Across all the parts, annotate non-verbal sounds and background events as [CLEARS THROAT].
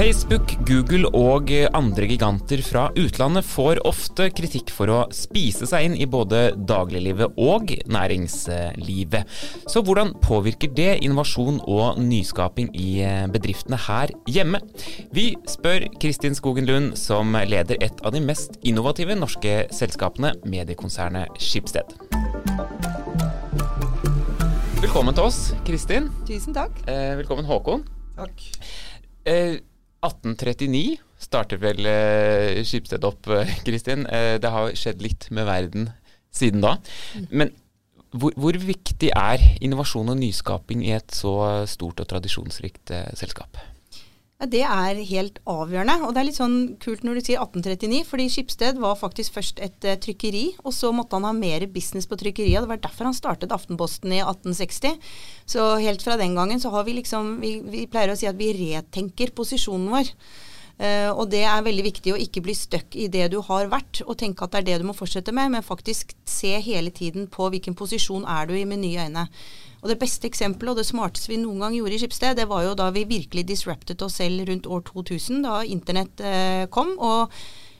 Facebook, Google og andre giganter fra utlandet får ofte kritikk for å spise seg inn i både dagliglivet og næringslivet. Så hvordan påvirker det innovasjon og nyskaping i bedriftene her hjemme? Vi spør Kristin Skogen Lund, som leder et av de mest innovative norske selskapene, mediekonsernet Schibsted. Velkommen til oss, Kristin. Tusen takk. Eh, velkommen, Håkon. Takk. Eh, 1839 startet vel eh, Skipsted opp, eh, [LAUGHS] Kristin. Eh, det har skjedd litt med verden siden da. Men hvor, hvor, viktig er innovasjon og nyskaping i et så stort og tradisjonsrikt eh, selskap? Ja, Det er helt avgjørende. Og det er litt sånn kult når du sier 1839, fordi Skipsted var faktisk først et uh, trykkeri, og så måtte han ha mer business på trykkeriet. Det var derfor han startet Aftenposten i 1860. Så helt fra den gangen så har vi liksom Vi, vi pleier å si at vi retenker posisjonen vår. Uh, og det er veldig viktig å ikke bli stuck i det du har vært, og tenke at det er det du må fortsette med, men faktisk se hele tiden på hvilken posisjon er du i med nye øyne. Og det beste eksempelet og det smarteste vi noen gang gjorde i Skipsted, det var jo da vi virkelig disruptet oss selv rundt år 2000, da internett eh, kom. Og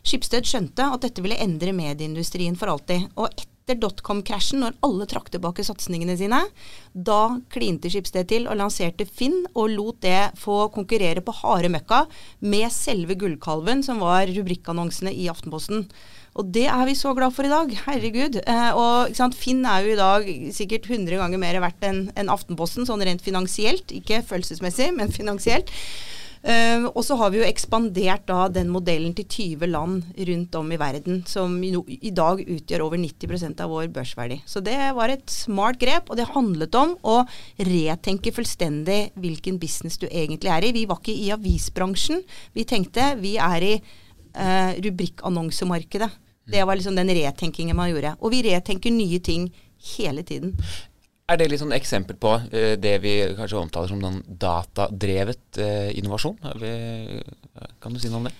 Skipsted skjønte at dette ville endre medieindustrien for alltid. Og etter dotcom-krasjen, når alle trakk tilbake satsingene sine, da klinte Skipsted til og lanserte Finn, og lot det få konkurrere på harde møkka med selve gullkalven, som var rubrikkannonsene i Aftenposten. Og det er vi så glad for i dag. Herregud. Eh, og sant, Finn er jo i dag sikkert 100 ganger mer verdt enn en Aftenposten, sånn rent finansielt. Ikke følelsesmessig, [LAUGHS] men finansielt. Uh, og så har vi jo ekspandert da den modellen til 20 land rundt om i verden, som i dag utgjør over 90% av vår børsverdi. Så det var et smart grep, og det handlet om å retenke fullstendig hvilken business du egentlig er i. Vi var ikke i avisbransjen. Vi tenkte vi er i uh, rubrikkannonsemarkedet. Det var liksom den retenkingen man gjorde. Og vi retenker nye ting hele tiden. Er det litt sånn eksempel på uh, det vi kanskje omtaler som noen datadrevet uh, innovasjon? Vi, kan du si noe om det?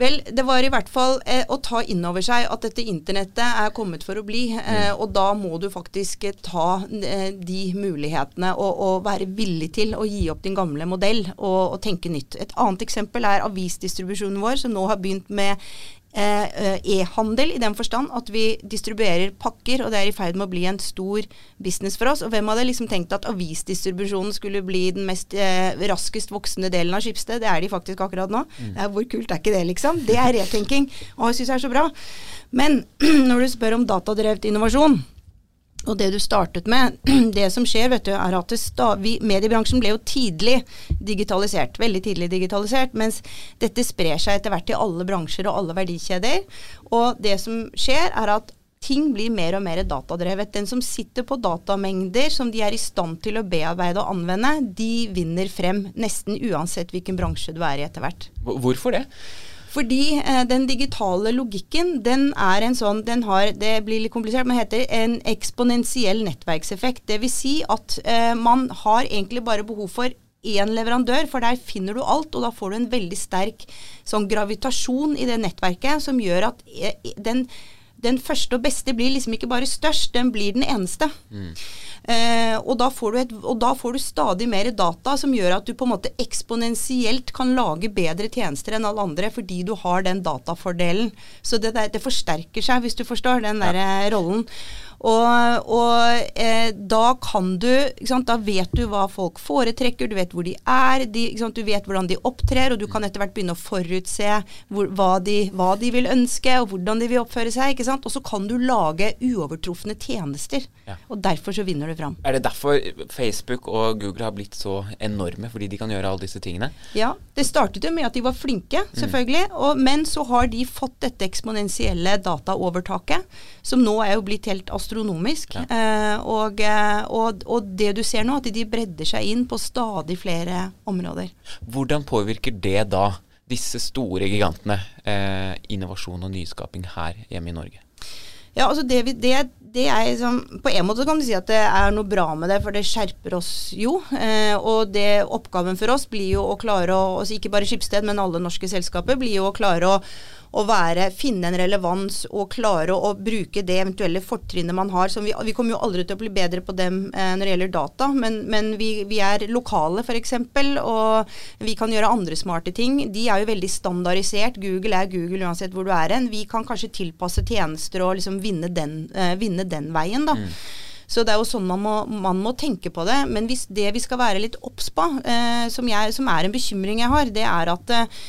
Vel, det var i hvert fall eh, å ta inn over seg at dette internettet er kommet for å bli. Eh, mm. Og da må du faktisk eh, ta eh, de mulighetene og, og, være villig til å gi opp din gamle modell og, og tenke nytt. Et annet eksempel er avisdistribusjonen vår, som nå har begynt med e-handel i den forstand at vi distribuerer pakker, og det er i ferd med å bli en stor business for oss. Og hvem hadde liksom tenkt at avisdistribusjonen skulle bli den mest eh, raskest voksende delen av Skipsted? Det er de faktisk akkurat nå. Mm. Er, hvor kult er ikke det, liksom? Det er retenking. Og jeg syns det er så bra. Men [CLEARS THROAT] når du spør om datadrevet innovasjon, og det du startet med, [CLEARS THROAT] det som skjer, vet du, er at vi, mediebransjen ble jo tidlig digitalisert. Veldig tidlig digitalisert. Mens dette sprer seg etter hvert i alle bransjer og alle verdikjeder. Og det som skjer, er at ting blir mer og mer datadrevet. Den som sitter på datamengder som de er i stand til å bearbeide og anvende, de vinner frem. Nesten uansett hvilken bransje du er i etter hvert. Hvorfor det? Fordi eh, den digitale logikken, den er en sånn den har, Det blir litt komplisert, men heter en eksponentiell nettverkseffekt. Dvs. Si at eh, man har egentlig bare behov for én leverandør, for der finner du alt, og da får du en veldig sterk sånn gravitasjon i det nettverket som gjør at eh, den den første og beste blir liksom ikke bare størst, den blir den eneste. Mm. Eh, og, da et, og, da får du stadig mer data som gjør at du på en måte eksponentielt kan lage bedre tjenester enn alle andre fordi du har den datafordelen. Så det, det forsterker seg, hvis du forstår den der ja. rollen. Og, og eh, da kan du Da vet du hva folk foretrekker, du vet hvor de er, de, du vet hvordan de opptrer, og du kan etter hvert begynne å forutse hvor, hva, de, hva, de, vil ønske, og hvordan de vil oppføre seg. sant? Og så kan du lage uovertrufne tjenester. Ja. Og derfor så vinner du fram. Er det derfor Facebook og Google har blitt så enorme, fordi de kan gjøre alle disse tingene? Ja, det startet jo med at de var flinke, mm. selvfølgelig. Mm. Og, men så har de fått dette eksponentielle dataovertaket, som nå er jo blitt helt astronomisk astronomisk. Ja. Eh, og, eh, og, og, det du ser nå, at de bredder seg inn på stadig flere områder. Hvordan påvirker det da disse store gigantene, eh, innovasjon og nyskaping her hjemme i Norge? Ja, altså det, vi, det, det er liksom, På en måte kan du si at det er noe bra med det, for det skjerper oss jo. Eh, og det oppgaven for oss blir jo å klare å altså Ikke bare Skipsted, men alle norske selskaper blir jo å klare å å være, finne en relevans og klare å, å bruke det eventuelle fortrinnet man har. Vi, vi, kommer jo aldri til å bli bedre på dem eh, når det gjelder data, men, men vi, vi, er lokale f.eks. Og vi kan gjøre andre smarte ting. De er jo veldig standardisert. Google er Google uansett hvor du er hen. Vi kan kanskje tilpasse tjenester og liksom vinne den, eh, vinne den veien, da. Mm. Så det er jo sånn man må, man må, tenke på det. Men hvis det vi skal være litt obs på, eh, som, som, er en bekymring jeg har, det er at eh,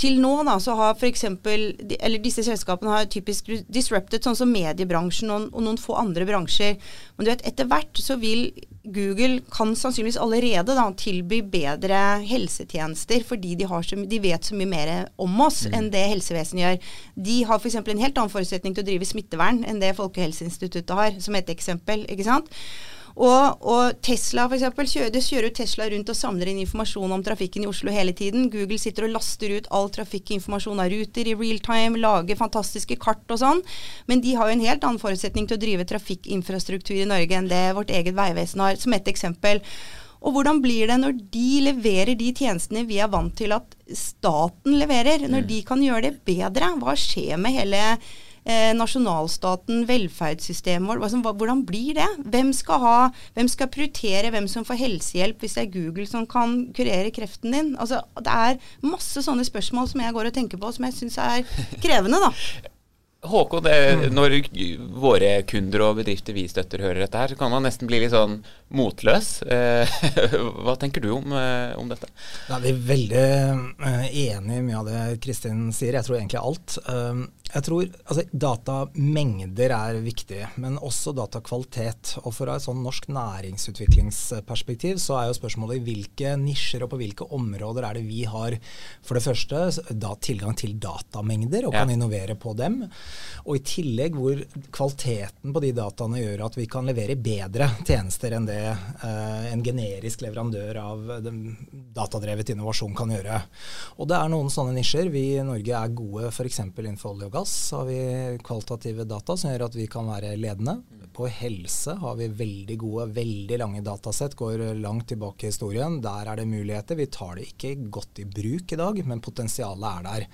til nå da, så har f.eks. Eller disse selskapene har typisk disrupted, sånn som mediebransjen og, og, noen få andre bransjer. Men du vet, etter hvert så vil Google kan sannsynligvis allerede da, tilby bedre helsetjenester fordi de, så, de, vet så mye mer om oss mm. enn det helsevesenet gjør. De har f.eks. en helt annen forutsetning til å drive smittevern enn det Folkehelseinstituttet har, som et eksempel. ikke sant? Og, og Tesla for eksempel, kjører, det kjører Tesla rundt og samler inn informasjon om trafikken i Oslo hele tiden. Google sitter og laster ut all trafikkinformasjon av ruter i real time, lager fantastiske kart og sånn. Men de har jo en helt annen forutsetning til å drive trafikkinfrastruktur i Norge enn det vårt eget veivesen har, som et eksempel. Og hvordan blir det når de leverer de tjenestene vi er vant til at staten leverer? Når mm. de kan gjøre det bedre? Hva skjer med hele eh, nasjonalstaten, velferdssystemet vårt. Altså, hvordan blir det? Hvem skal, ha, hvem skal prioritere hvem som får helsehjelp hvis det er Google som kan kurere kreften din? Altså, det er masse sånne spørsmål som jeg går og tenker på, som jeg syns er [LAUGHS] krevende. da. Håkon, det, når våre kunder og bedrifter vi støtter hører dette her, så kan man nesten bli litt sånn motløs. Eh, [LAUGHS] hva tenker du om, eh, om dette? Vi er veldig eh, enig i mye av det Kristin sier. Jeg tror egentlig alt. Jeg tror altså, Datamengder er viktig, men også datakvalitet. Og Fra et sånn norsk næringsutviklingsperspektiv så er jo spørsmålet i hvilke nisjer og på hvilke områder er det vi har for det første da, tilgang til datamengder og kan ja. innovere på dem. Og i tillegg hvor kvaliteten på de dataene gjør at vi kan levere bedre tjenester enn det eh, en generisk leverandør av datadrevet innovasjon kan gjøre. Og det er noen sånne nisjer. Vi i Norge er gode f.eks. innenfor olje og gass har vi kvalitative data som gjør at vi kan være ledende. På helse har vi veldig gode, veldig lange datasett, går langt tilbake i historien. Der er det muligheter. Vi tar det ikke godt i bruk i dag, men potensialet er der.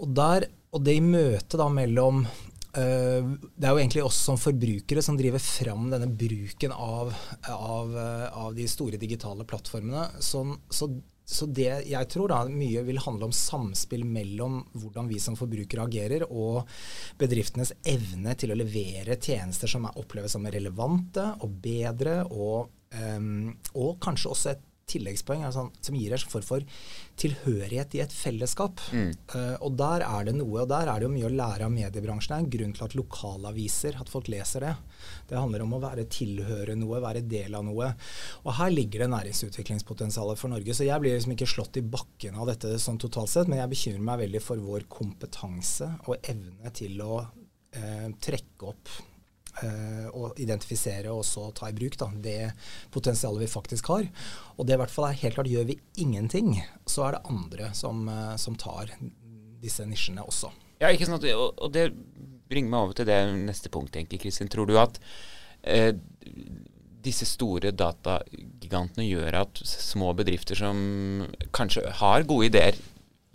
Og, der, og det i møtet mellom det er jo egentlig oss som forbrukere som driver fram denne bruken av, av, av de store digitale plattformene. Så, så så det jeg tror da mye vil handle om samspill mellom hvordan vi som forbrukere agerer, og bedriftenes evne til å levere tjenester som er oppleves som relevante og bedre, og, um, og kanskje også et tilleggspoeng altså, som gir en form for tilhørighet i et fellesskap. Mm. Uh, og der er det noe, og der er det jo mye å lære av mediebransjen. Det er en grunn til at lokalaviser, at folk leser det. Det handler om å være tilhøre noe, være del av noe. Og her ligger det næringsutviklingspotensialet for Norge. Så jeg blir liksom ikke slått i bakken av dette sånn totalt sett, men jeg bekymrer meg veldig for vår kompetanse og evne til å uh, trekke opp Uh, og identifisere og så ta i bruk da, det potensialet vi faktisk har. Og det i hvert fall er helt klart, gjør vi ingenting, så er det andre som, uh, som tar disse nisjene også. Ja, ikke sant, og, det bringer meg over til det neste punkt, egentlig, Kristin. Tror du at eh, disse store datagigantene gjør at små bedrifter som kanskje har gode ideer,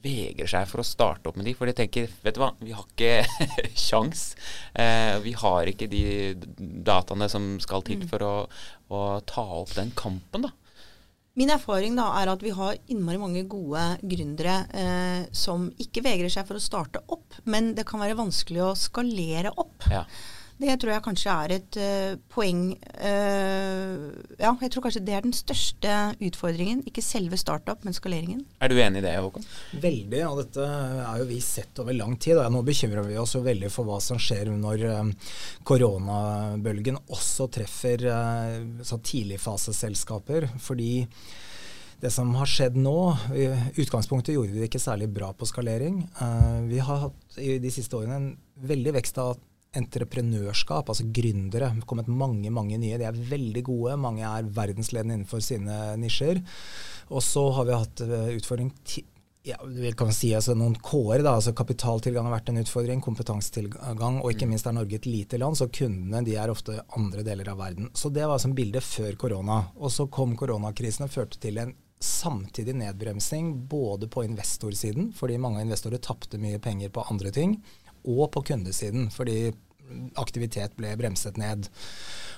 vegrer seg for å starte opp med de, for de tenker vet du hva, vi har ikke [LAUGHS] sjans. Eh, vi har ikke de dataene som skal til mm. for å, å ta opp den kampen, da. Min erfaring da er at vi har innmari mange gode gründere eh, som ikke vegrer seg for å starte opp, men det kan være vanskelig å skalere opp. Ja. Det tror jeg kanskje er et uh, poeng uh, Ja, jeg tror kanskje det er den største utfordringen. Ikke selve startup, men skaleringen. Er du enig i det, Håkon? Veldig. Og dette er jo vi sett over lang tid. Og nå bekymrer vi oss jo veldig for hva som skjer når um, koronabølgen også treffer uh, tidligfaseselskaper. Fordi det som har skjedd nå I utgangspunktet gjorde vi det ikke særlig bra på skalering. Uh, vi har hatt i de siste årene en veldig vekst av entreprenørskap, altså gründere. Det har kommet mange mange nye. De er veldig gode. Mange er verdensledende innenfor sine nisjer. Og så har vi hatt uh, utfordring ja, vi kan si altså noen K-er. altså Kapitaltilgang har vært en utfordring, kompetansetilgang, og ikke minst er Norge et lite land, så kundene de er ofte andre deler av verden. Så Det var som bildet før korona. Og Så kom koronakrisen og førte til en samtidig nedbremsing både på investorsiden, fordi mange investorer tapte mye penger på andre ting, og på kundesiden, fordi aktivitet ble bremset ned.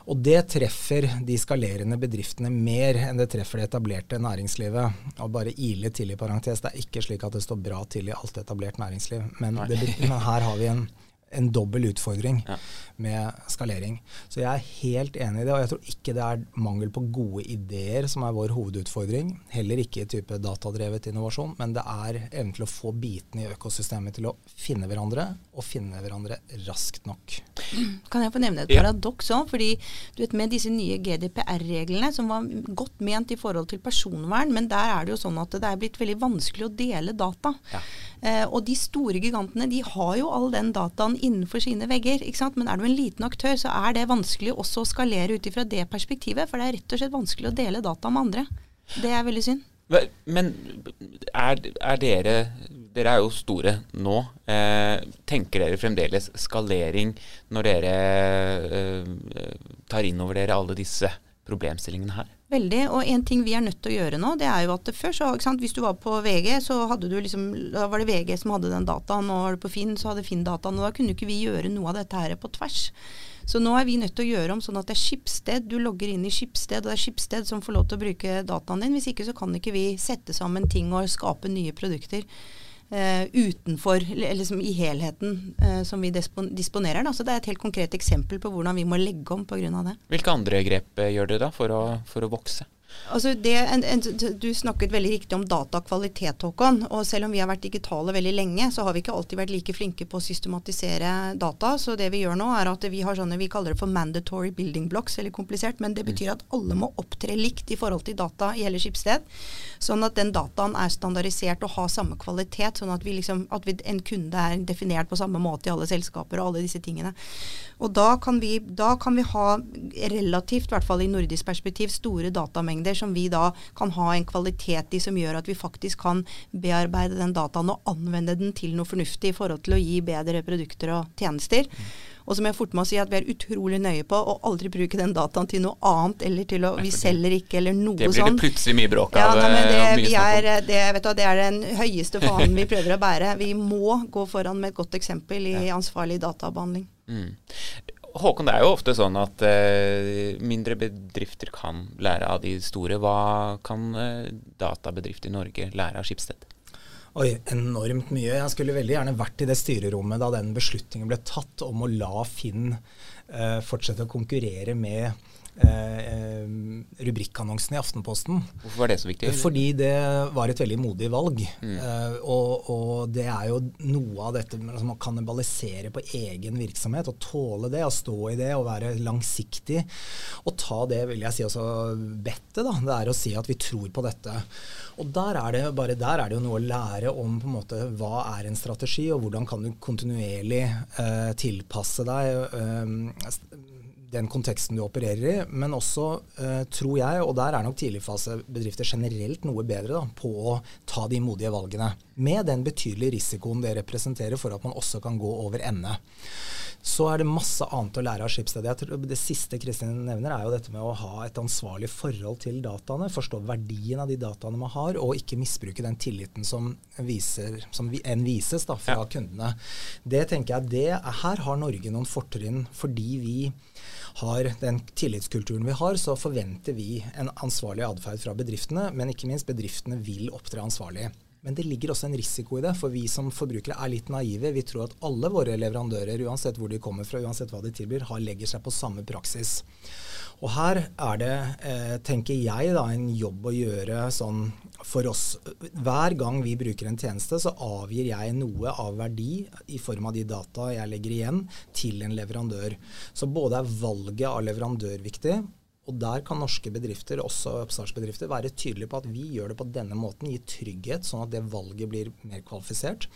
Og det treffer de skalerende bedriftene mer enn det treffer det etablerte næringslivet. Og bare ile til i parentes, det er ikke slik at det står bra til i alt etablert næringsliv. Men, det, men her har vi en, en dobbel utfordring. Ja med skalering. Så jeg er helt enig i det, og jeg tror ikke det er mangel på gode ideer som er vår hovedutfordring. Heller ikke i type datadrevet innovasjon, men det er evnen til å få bitene i økosystemet til å finne hverandre, og finne hverandre raskt nok. Kan jeg få nevne et paradoks òg? Fordi du vet med disse nye GDPR-reglene, som var godt ment i forhold til personvern, men der er det jo sånn at det er blitt veldig vanskelig å dele data. Ja. Eh, og de store gigantene de har jo all den dataen innenfor sine vegger. ikke sant? Men er du en liten aktør, så er det vanskelig også å skalere ut ifra det perspektivet. For det er rett og slett vanskelig å dele data med andre. Det er veldig synd. Men er, er dere Dere er jo store nå. Eh, tenker dere fremdeles skalering når dere eh, tar inn over dere alle disse problemstillingene her? Veldig. Og en ting vi er nødt til å gjøre nå, det er jo at før så, sant, Hvis du var på VG, så hadde du liksom, da var det VG som hadde den dataen. Og var det på Finn, så hadde Finn dataen. Og da kunne ikke vi gjøre noe av dette her på tvers. Så nå er vi nødt til å gjøre om sånn at det er Skipsted. Du logger inn i Skipsted, og det er Skipsted som får lov til å bruke dataen din. Hvis ikke så kan ikke vi sette sammen ting og skape nye produkter. Uh, utenfor, liksom i helheten uh, som vi disponerer. Da. Så det er et helt konkret eksempel på hvordan vi må legge om pga. det. Hvilke andre grep uh, gjør dere da for å, for å vokse? Altså det, en, en, du snakket veldig riktig om datakvalitet, Håkon. Og selv om vi har vært digitale veldig lenge, så har vi ikke alltid vært like flinke på å systematisere data. Så det vi gjør nå, er at vi har sånne, vi kaller det for mandatory building blocks, eller komplisert. Men det mm. betyr at alle må opptre likt i forhold til data i hele skipssted. Sånn at den dataen er standardisert og har samme kvalitet. Sånn at, vi liksom, at vi, en kunde er definert på samme måte i alle selskaper og alle disse tingene. Og da kan vi, da kan vi ha relativt, i hvert fall i nordisk perspektiv, store datamengder som vi da kan ha en kvalitet i som gjør at vi faktisk kan bearbeide den dataen og anvende den til noe fornuftig i forhold til å gi bedre produkter og tjenester. Og som jeg fort må si at vi er utrolig nøye på å aldri bruke den dataen til noe annet, eller til å Vi selger ikke, eller noe sånt. Det blir sånn. det plutselig mye bråk av. Ja, det, eh, vi er, det, du, det, er den høyeste fanen vi prøver å bære. Vi må gå foran med et godt eksempel i ansvarlig databehandling. Mm. Håkon, det er jo ofte sånn at eh, mindre bedrifter kan lære av de store. Hva kan eh, databedrifter i Norge lære av Skipsted? Oi, enormt mye. Jeg skulle veldig gjerne vært i det styrerommet da den beslutningen ble tatt om å la Finn uh, fortsette å konkurrere med Eh, rubrikkannonsene rubrikkannonsen i Aftenposten. Hvorfor var det så viktig? Fordi det var et veldig modig valg. Mm. Eh, og, og, det er jo noe av dette med altså, å kannibalisere på egen virksomhet. Å tåle det, å stå i det, å være langsiktig. Og ta det, vil jeg si også, bettet. da, Det er å si at vi tror på dette. Og der er det, bare der er det jo noe å lære om på en måte, hva er en strategi, og hvordan kan du kontinuerlig eh, tilpasse deg. Eh, den konteksten du opererer i, men også, uh, tror jeg, og der er nok tidligfasebedrifter generelt noe bedre da, på å ta de modige valgene. Med den betydelige risikoen det representerer for at man også kan gå over ende. Så er det masse annet å lære av Skipsstedet. Det siste Kristin nevner, er jo dette med å ha et ansvarlig forhold til dataene. Forstå verdien av de dataene man har, og ikke misbruke den tilliten som, viser, som en vises da, fra ja. kundene. Det tenker jeg, det, Her har Norge noen fortrinn fordi vi har den tillitskulturen vi har, så forventer vi en ansvarlig atferd fra bedriftene. Men ikke minst, bedriftene vil opptre ansvarlig. Men det ligger også en risiko i det, for vi som forbrukere er litt naive. Vi tror at alle våre leverandører, uansett hvor de kommer fra, uansett hva de tilbyr, har, legger seg på samme praksis. Og her er det, eh, tenker jeg, da, en jobb å gjøre sånn for oss. Hver gang vi bruker en tjeneste, så avgir jeg noe av verdi i form av de data jeg legger igjen, til en leverandør. Så både er valget av leverandør viktig, og der kan norske bedrifter, også oppstartsbedrifter, være tydelige på at vi gjør det på denne måten, gi trygghet, sånn at det valget blir mer kvalifisert.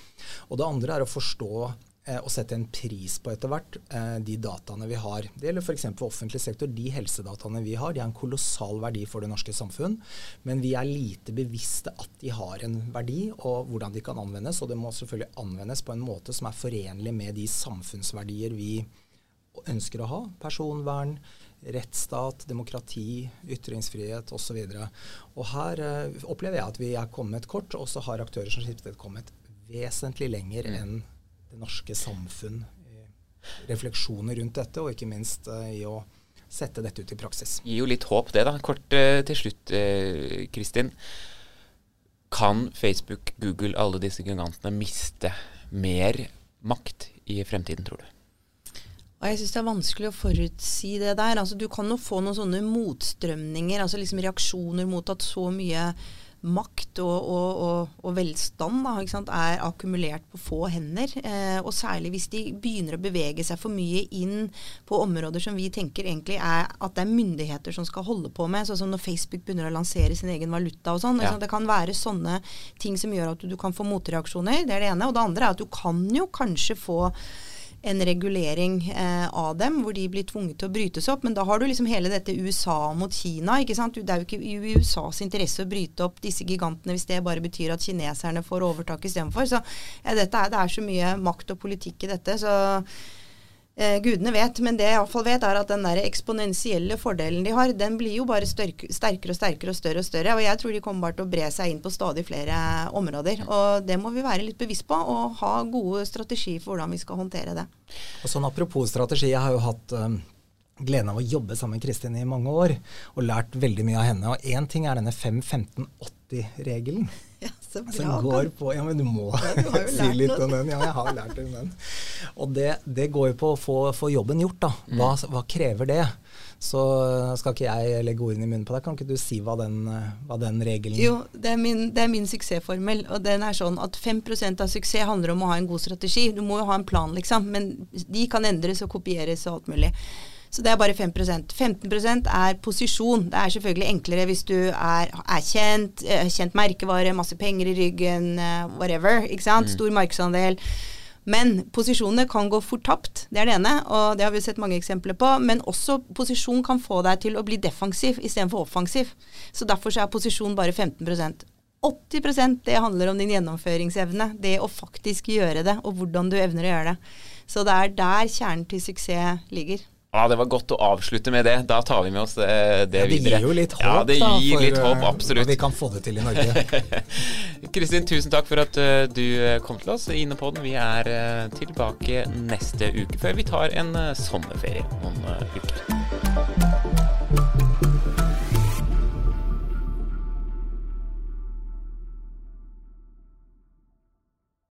Og det andre er å forstå eh, å sette en pris på etter hvert eh, de dataene vi har. Det gjelder f.eks. offentlig sektor. De helsedataene vi har, de har en kolossal verdi for det norske samfunn. Men vi er lite bevisste at de har en verdi, og hvordan de kan anvendes. Og det må selvfølgelig anvendes på en måte som er forenlig med de samfunnsverdier vi ønsker å ha. Personvern, rettsstat, demokrati, ytringsfrihet osv. Og, så og her uh, opplever jeg at vi er kommet kort, og så har aktører som Skipsted kommet vesentlig lenger mm. enn det norske samfunn. Refleksjoner rundt dette, og ikke minst uh, i å sette dette ut i praksis. Gir jo litt håp det, da. Kort uh, til slutt, Kristin. Kan Facebook, Google, alle disse gigantene miste mer makt i fremtiden, tror du? Og jeg syns det er vanskelig å forutsi det der. Altså, du kan jo få noen sånne motstrømninger, altså liksom reaksjoner mot at så mye makt og, og, og, og velstand da, er akkumulert på få hender. Eh, og særlig hvis de begynner å bevege seg for mye inn på områder som vi tenker egentlig er at det er myndigheter som skal holde på med. Sånn som når Facebook begynner å lansere sin egen valuta og sånn. Ja. Det kan være sånne ting som gjør at du, du kan få motreaksjoner. Det er det ene. Og det andre er at du kan jo kanskje få en regulering eh, av dem, hvor de blir tvunget til å brytes opp. Men da har du liksom hele dette USA mot Kina. ikke sant? Det er jo ikke i USAs interesse å bryte opp disse gigantene hvis det bare betyr at kineserne får overtak istedenfor. Så ja, dette er, det er så mye makt og politikk i dette. så Eh, gudene vet, men det jeg iallfall vet, er at den der eksponentielle fordelen de har, den blir jo bare sterkere og sterkere og større og større. Og jeg tror de kommer bare til å bre seg inn på stadig flere områder. Og det må vi være litt bevisst på, og ha gode strategier for hvordan vi skal håndtere det. Og sånn Apropos strategi, jeg har jo hatt um, gleden av å jobbe sammen med Kristin i mange år, og lært veldig mye av henne. Og én ting er denne 5-15-80-regelen. [LAUGHS] Ja, så bra. Som går på Ja, men du må ja, [LAUGHS] si litt om den. Ja, jeg har lært om den. Og det, det, går jo på å få, få jobben gjort, da. Hva, mm. hva, krever det? Så skal ikke jeg legge ordene i munnen på deg. Kan ikke du si hva den, hva den regelen Jo, det er, min, det er min suksessformel. Og den er sånn at 5% av suksess handler om å ha en god strategi. Du må jo ha en plan, liksom. Men de kan endres og kopieres og alt mulig. Så det er bare 5% 15% er posisjon. Det er selvfølgelig enklere hvis du er, er kjent, eh, kjent merkevare, masse penger i ryggen, uh, whatever. ikke sant? Mm. Stor markedsandel. Men posisjonene kan gå fort tapt, det er det ene, og det har vi sett mange eksempler på. Men også posisjon kan få deg til å bli defensiv istedenfor offensiv. Så derfor så er posisjon bare 15% 80% det handler om din gjennomføringsevne. Det å faktisk gjøre det, og hvordan du evner å gjøre det. Så det er der kjernen til suksess ligger. Ja, Det var godt å avslutte med det. Da tar vi med oss eh, det, det videre. Det gir jo litt håp, ja, det da, gir for litt håp, absolutt. at vi kan få det til i Norge. [LAUGHS] Kristin, tusen takk for at uh, du kom til oss i Innepodden. Vi er uh, tilbake neste uke før vi tar en uh, sommerferie noen uker.